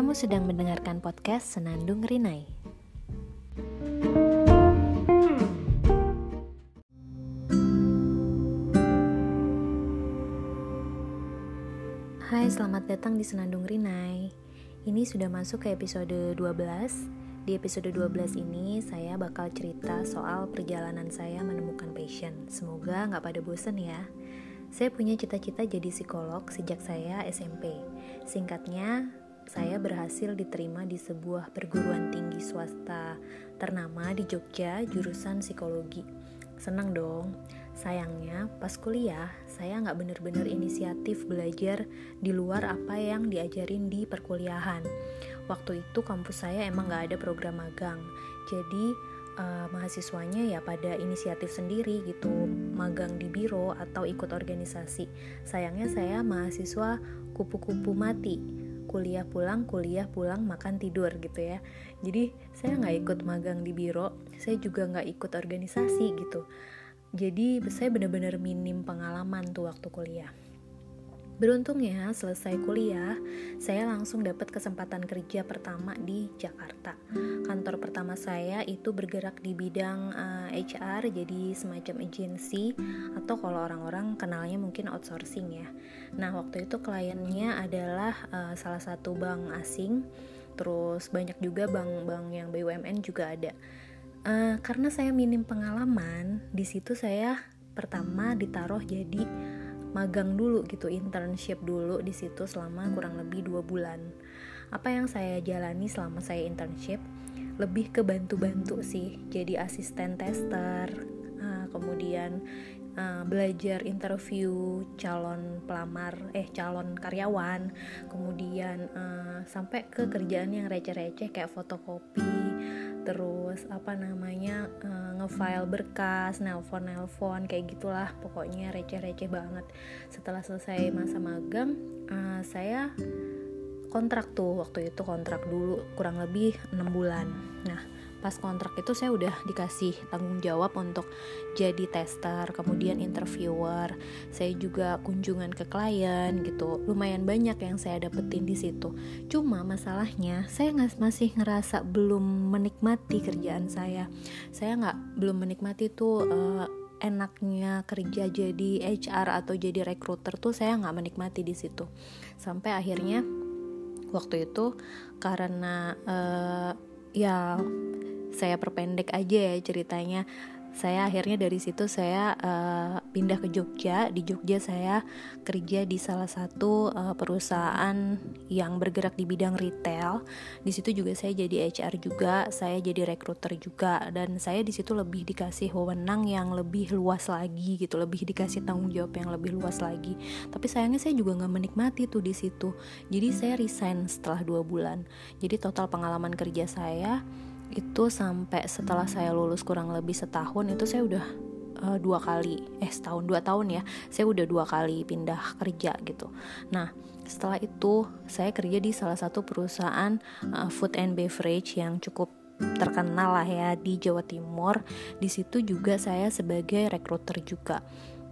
Kamu sedang mendengarkan podcast Senandung Rinai. Hai, selamat datang di Senandung Rinai. Ini sudah masuk ke episode 12. Di episode 12 ini saya bakal cerita soal perjalanan saya menemukan passion. Semoga nggak pada bosen ya. Saya punya cita-cita jadi psikolog sejak saya SMP. Singkatnya, saya berhasil diterima di sebuah perguruan tinggi swasta ternama di Jogja jurusan psikologi. Senang dong. Sayangnya, pas kuliah, saya nggak bener-bener inisiatif belajar di luar apa yang diajarin di perkuliahan. Waktu itu kampus saya emang nggak ada program magang, jadi uh, mahasiswanya ya pada inisiatif sendiri gitu, magang di biro atau ikut organisasi. Sayangnya saya mahasiswa kupu-kupu mati, kuliah pulang kuliah pulang makan tidur gitu ya. Jadi saya nggak ikut magang di biro saya juga nggak ikut organisasi gitu. Jadi saya benar-benar minim pengalaman tuh waktu kuliah Beruntungnya, selesai kuliah, saya langsung dapat kesempatan kerja pertama di Jakarta. Kantor pertama saya itu bergerak di bidang uh, eh, HR, jadi semacam agensi atau kalau orang-orang kenalnya mungkin outsourcing ya. Nah, waktu itu kliennya adalah uh, salah satu bank asing, terus banyak juga bank-bank yang BUMN juga ada. Uh, karena saya minim pengalaman, di situ saya pertama ditaruh jadi magang dulu gitu internship dulu di situ selama kurang lebih dua bulan. Apa yang saya jalani selama saya internship? Lebih ke bantu-bantu sih jadi asisten tester uh, kemudian uh, belajar interview calon pelamar eh calon karyawan kemudian uh, sampai ke kerjaan yang receh-receh kayak fotokopi terus apa namanya uh, ngefile berkas, nelpon nelpon kayak gitulah pokoknya receh-receh banget. Setelah selesai masa magang, uh, saya kontrak tuh waktu itu kontrak dulu kurang lebih enam bulan. Nah pas kontrak itu saya udah dikasih tanggung jawab untuk jadi tester kemudian interviewer. Saya juga kunjungan ke klien gitu. Lumayan banyak yang saya dapetin di situ. Cuma masalahnya saya nggak masih ngerasa belum menikmati kerjaan saya. Saya nggak belum menikmati tuh uh, enaknya kerja jadi HR atau jadi recruiter tuh saya nggak menikmati di situ. Sampai akhirnya waktu itu karena uh, ya saya perpendek aja ya ceritanya. Saya akhirnya dari situ saya uh, pindah ke Jogja. Di Jogja saya kerja di salah satu uh, perusahaan yang bergerak di bidang retail. Di situ juga saya jadi HR juga saya jadi rekruter juga dan saya di situ lebih dikasih wewenang yang lebih luas lagi gitu lebih dikasih tanggung jawab yang lebih luas lagi. Tapi sayangnya saya juga nggak menikmati tuh di situ. Jadi saya resign setelah dua bulan. Jadi total pengalaman kerja saya itu sampai setelah saya lulus kurang lebih setahun itu saya udah uh, dua kali eh setahun dua tahun ya saya udah dua kali pindah kerja gitu. Nah setelah itu saya kerja di salah satu perusahaan uh, food and beverage yang cukup terkenal lah ya di Jawa Timur. Di situ juga saya sebagai rekruter juga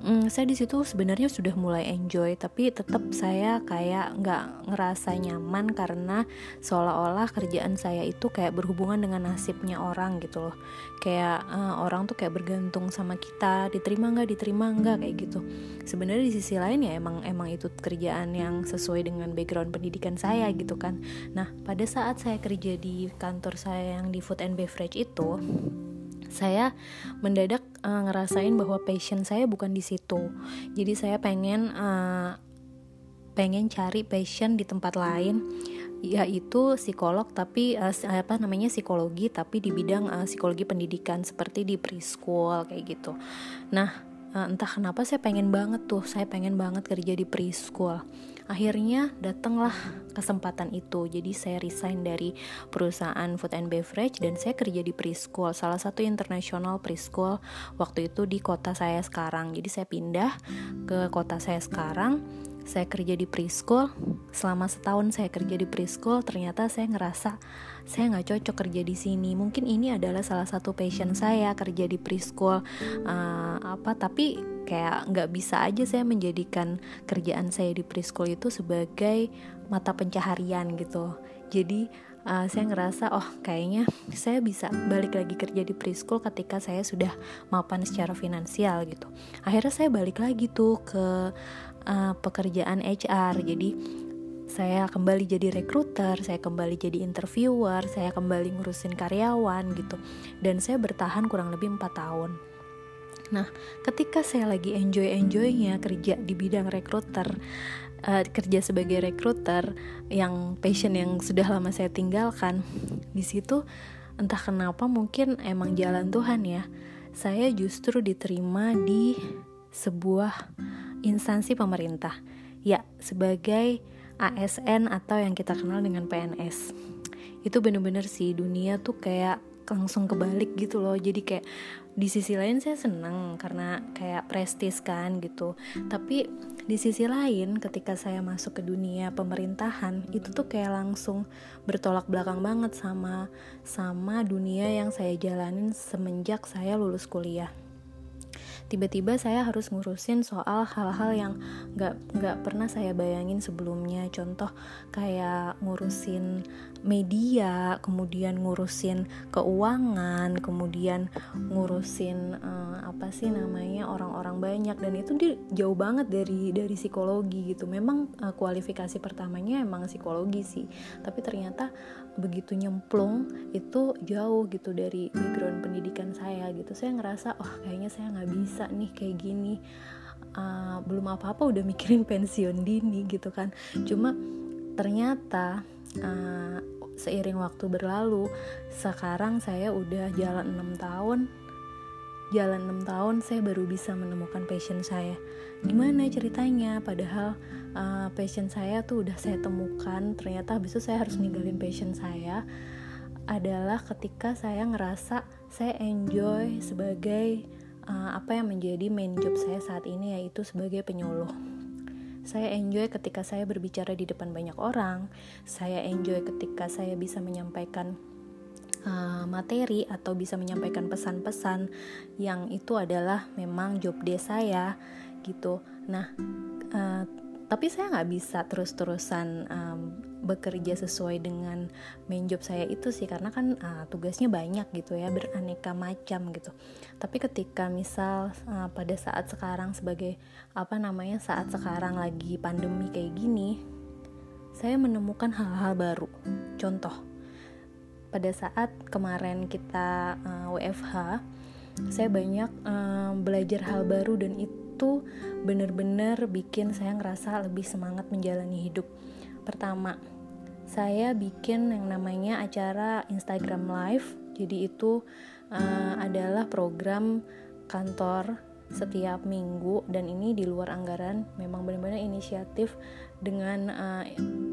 hmm, saya di situ sebenarnya sudah mulai enjoy tapi tetap saya kayak nggak ngerasa nyaman karena seolah-olah kerjaan saya itu kayak berhubungan dengan nasibnya orang gitu loh. Kayak uh, orang tuh kayak bergantung sama kita diterima nggak diterima nggak kayak gitu. Sebenarnya di sisi lain ya emang emang itu kerjaan yang sesuai dengan background pendidikan saya gitu kan. Nah pada saat saya kerja di kantor saya yang di food and beverage itu saya mendadak uh, ngerasain bahwa passion saya bukan di situ. Jadi saya pengen uh, pengen cari passion di tempat lain. Yaitu psikolog tapi uh, apa namanya psikologi tapi di bidang uh, psikologi pendidikan seperti di preschool kayak gitu. Nah, uh, entah kenapa saya pengen banget tuh, saya pengen banget kerja di preschool akhirnya datanglah kesempatan itu. Jadi saya resign dari perusahaan food and beverage dan saya kerja di preschool salah satu internasional preschool waktu itu di kota saya sekarang. Jadi saya pindah ke kota saya sekarang. Saya kerja di preschool. Selama setahun saya kerja di preschool ternyata saya ngerasa saya nggak cocok kerja di sini. Mungkin ini adalah salah satu passion saya kerja di preschool. Uh, apa tapi kayak nggak bisa aja saya menjadikan kerjaan saya di preschool itu sebagai mata pencaharian gitu jadi uh, saya ngerasa oh kayaknya saya bisa balik lagi kerja di preschool ketika saya sudah mapan secara finansial gitu akhirnya saya balik lagi tuh ke uh, pekerjaan HR jadi saya kembali jadi rekruter, saya kembali jadi interviewer, saya kembali ngurusin karyawan gitu. Dan saya bertahan kurang lebih 4 tahun. Nah, ketika saya lagi enjoy-enjoynya kerja di bidang rekruter, uh, kerja sebagai rekruter yang passion yang sudah lama saya tinggalkan, di situ entah kenapa mungkin emang jalan Tuhan ya. Saya justru diterima di sebuah instansi pemerintah. Ya, sebagai ASN atau yang kita kenal dengan PNS. Itu bener-bener sih dunia tuh kayak langsung kebalik gitu loh. Jadi kayak di sisi lain saya seneng karena kayak prestis kan gitu. Tapi di sisi lain ketika saya masuk ke dunia pemerintahan itu tuh kayak langsung bertolak belakang banget sama sama dunia yang saya jalanin semenjak saya lulus kuliah. Tiba-tiba saya harus ngurusin soal hal-hal yang nggak nggak pernah saya bayangin sebelumnya. Contoh kayak ngurusin media kemudian ngurusin keuangan kemudian ngurusin uh, apa sih namanya orang-orang banyak. Dan itu dia jauh banget dari dari psikologi gitu. Memang uh, kualifikasi pertamanya emang psikologi sih. Tapi ternyata begitu nyemplung itu jauh gitu dari background pendidikan saya gitu. Saya ngerasa oh kayaknya saya nggak bisa nih kayak gini. Uh, belum apa-apa udah mikirin pensiun dini gitu kan. Cuma ternyata uh, seiring waktu berlalu sekarang saya udah jalan enam tahun. Jalan 6 tahun saya baru bisa menemukan passion saya. Gimana ceritanya? Padahal uh, passion saya tuh udah saya temukan. Ternyata habis itu saya harus ninggalin passion saya adalah ketika saya ngerasa saya enjoy sebagai uh, apa yang menjadi main job saya saat ini yaitu sebagai penyuluh saya enjoy ketika saya berbicara di depan banyak orang saya enjoy ketika saya bisa menyampaikan uh, materi atau bisa menyampaikan pesan-pesan yang itu adalah memang job desk saya gitu. Nah, uh, tapi saya nggak bisa terus-terusan um, bekerja sesuai dengan main job saya itu sih karena kan uh, tugasnya banyak gitu ya beraneka macam gitu tapi ketika misal uh, pada saat sekarang sebagai apa namanya saat sekarang lagi pandemi kayak gini saya menemukan hal-hal baru contoh pada saat kemarin kita uh, eh, WFH saya banyak uh, belajar hal baru dan itu benar-benar bikin saya ngerasa lebih semangat menjalani hidup. Pertama, saya bikin yang namanya acara Instagram Live. Jadi itu uh, adalah program kantor setiap minggu dan ini di luar anggaran memang benar-benar inisiatif dengan uh,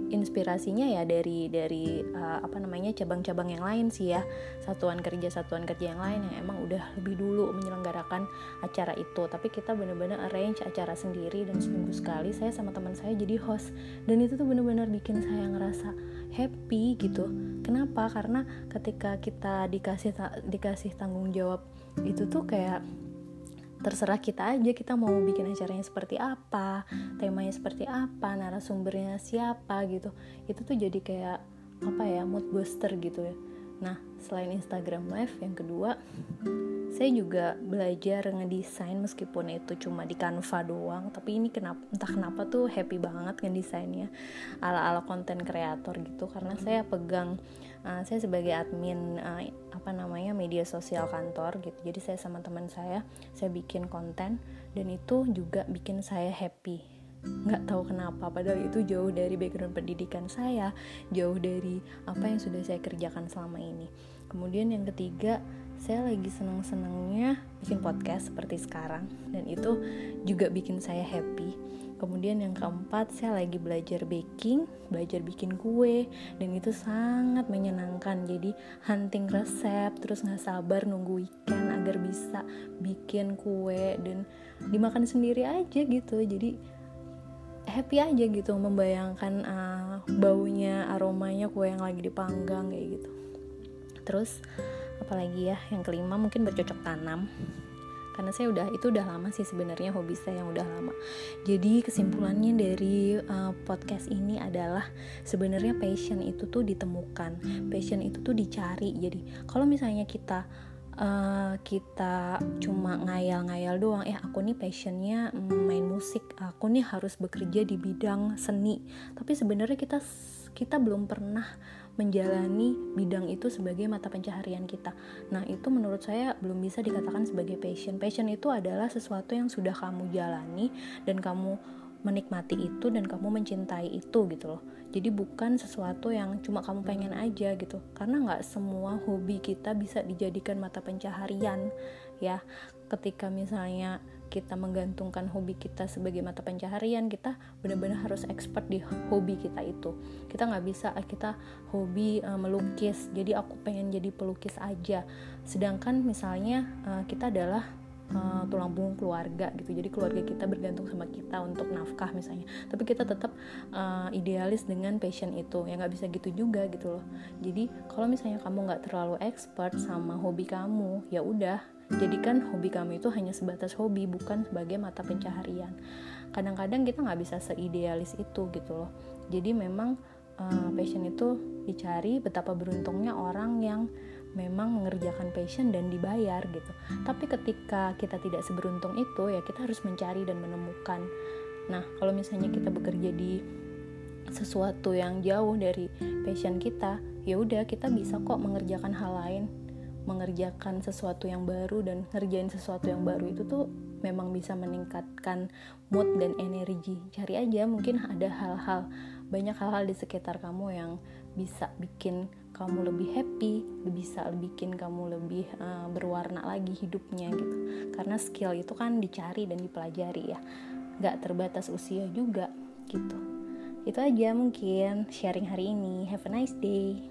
inspirasinya ya dari dari uh, apa namanya cabang-cabang yang lain sih ya. Satuan kerja satuan kerja yang lain yang emang udah lebih dulu menyelenggarakan acara itu. Tapi kita benar-benar arrange acara sendiri dan seminggu sekali saya sama teman saya jadi host. Dan itu tuh benar-benar bikin saya ngerasa happy gitu. Kenapa? Karena ketika kita dikasih dikasih tanggung jawab itu tuh kayak terserah kita aja kita mau bikin acaranya seperti apa temanya seperti apa narasumbernya siapa gitu. Itu tuh jadi kayak apa ya mood booster gitu ya. Nah selain Instagram Live yang kedua saya juga belajar ngedesain meskipun itu cuma di Canva doang tapi ini kenapa entah kenapa tuh happy banget ngedesainnya ala ala konten kreator gitu karena saya pegang uh, saya sebagai admin uh, apa namanya media sosial kantor gitu. Jadi saya sama teman saya saya bikin konten dan itu juga bikin saya happy. Nggak tahu kenapa padahal itu jauh dari background pendidikan saya jauh dari apa yang sudah saya kerjakan selama ini. Kemudian yang ketiga saya lagi seneng-senengnya bikin podcast seperti sekarang. Dan itu juga bikin saya happy. Kemudian yang keempat saya lagi belajar baking belajar bikin kue. Dan itu sangat menyenangkan. Jadi hunting resep terus nggak sabar nunggu weekend agar bisa bikin kue dan dimakan sendiri aja gitu. Jadi happy aja gitu membayangkan uh, baunya aromanya kue yang lagi dipanggang kayak gitu. Terus apalagi ya yang kelima mungkin bercocok tanam. Karena saya udah itu udah lama sih sebenarnya hobi saya yang udah lama. Jadi kesimpulannya dari uh, podcast ini adalah sebenarnya passion itu tuh ditemukan. Passion itu tuh dicari. Jadi kalau misalnya kita uh, kita cuma ngayal-ngayal doang eh aku nih passionnya main musik aku nih harus bekerja di bidang seni. Tapi sebenarnya kita kita belum pernah menjalani bidang itu sebagai mata pencaharian kita. Nah, itu menurut saya belum bisa dikatakan sebagai passion. Passion itu adalah sesuatu yang sudah kamu jalani dan kamu menikmati itu dan kamu mencintai itu gitu loh. Jadi bukan sesuatu yang cuma kamu pengen aja gitu. Karena nggak semua hobi kita bisa dijadikan mata pencaharian ya. Ketika misalnya kita menggantungkan hobi kita sebagai mata pencaharian kita benar-benar harus expert di hobi kita itu. Kita nggak bisa ah, kita hobi uh, melukis. Jadi aku pengen jadi pelukis aja. Sedangkan misalnya uh, kita adalah uh, tulang punggung keluarga gitu. Jadi keluarga kita bergantung sama kita untuk nafkah misalnya. Tapi kita tetap uh, idealis dengan passion itu. Ya nggak bisa gitu juga gitu loh. Jadi kalau misalnya kamu nggak terlalu expert sama hobi kamu ya udah. Jadikan hobi kamu itu hanya sebatas hobi bukan sebagai mata pencaharian. Kadang-kadang kita nggak bisa seidealis itu gitu loh. Jadi memang uh, passion itu dicari betapa beruntungnya orang yang memang mengerjakan passion dan dibayar gitu. Tapi ketika kita tidak seberuntung itu ya kita harus mencari dan menemukan. Nah, kalau misalnya kita bekerja di sesuatu yang jauh dari passion kita, ya udah kita bisa kok mengerjakan hal lain, mengerjakan sesuatu yang baru dan ngerjain sesuatu yang baru itu tuh memang bisa meningkatkan mood dan energi. Cari aja mungkin ada hal-hal banyak hal-hal di sekitar kamu yang bisa bikin kamu lebih happy, bisa bikin kamu lebih uh, berwarna lagi hidupnya gitu. Karena skill itu kan dicari dan dipelajari ya, nggak terbatas usia juga gitu. Itu aja mungkin sharing hari ini. Have a nice day.